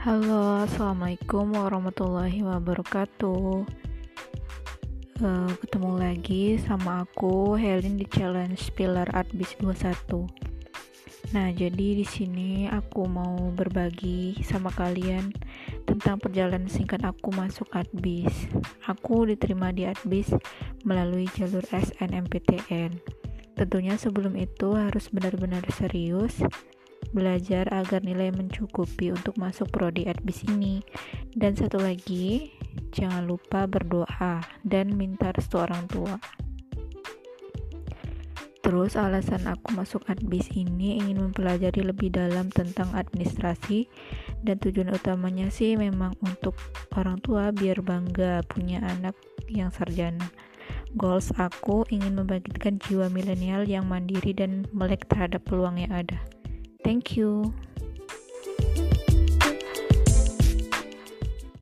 Halo, assalamualaikum warahmatullahi wabarakatuh. Uh, ketemu lagi sama aku Helen di challenge Pilar Art Bis 21. Nah, jadi di sini aku mau berbagi sama kalian tentang perjalanan singkat aku masuk Adbis. Aku diterima di Adbis melalui jalur SNMPTN. Tentunya sebelum itu harus benar-benar serius belajar agar nilai mencukupi untuk masuk prodi adbis ini. Dan satu lagi, jangan lupa berdoa dan minta restu orang tua. Terus alasan aku masuk adbis ini ingin mempelajari lebih dalam tentang administrasi dan tujuan utamanya sih memang untuk orang tua biar bangga punya anak yang sarjana. Goals aku ingin membangkitkan jiwa milenial yang mandiri dan melek terhadap peluang yang ada. Thank you.